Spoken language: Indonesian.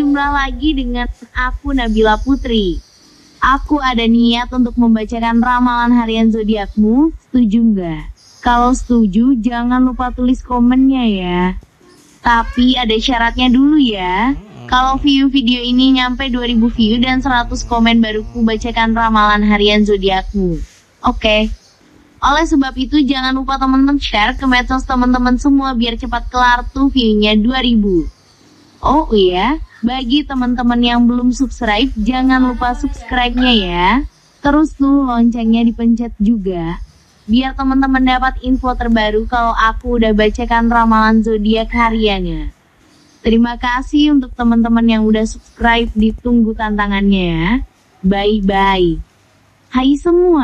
Jumlah lagi dengan aku Nabila Putri. Aku ada niat untuk membacakan ramalan harian zodiakmu, setuju nggak? Kalau setuju, jangan lupa tulis komennya ya. Tapi ada syaratnya dulu ya. Kalau view video ini nyampe 2000 view dan 100 komen baru ku bacakan ramalan harian zodiakmu. Oke. Oleh sebab itu jangan lupa teman-teman share ke medsos teman-teman semua biar cepat kelar tuh view-nya 2000. Oh iya, bagi teman-teman yang belum subscribe jangan lupa subscribe-nya ya. Terus tuh loncengnya dipencet juga. Biar teman-teman dapat info terbaru kalau aku udah bacakan ramalan zodiak hariannya. Terima kasih untuk teman-teman yang udah subscribe ditunggu tantangannya ya. Bye bye. Hai semua.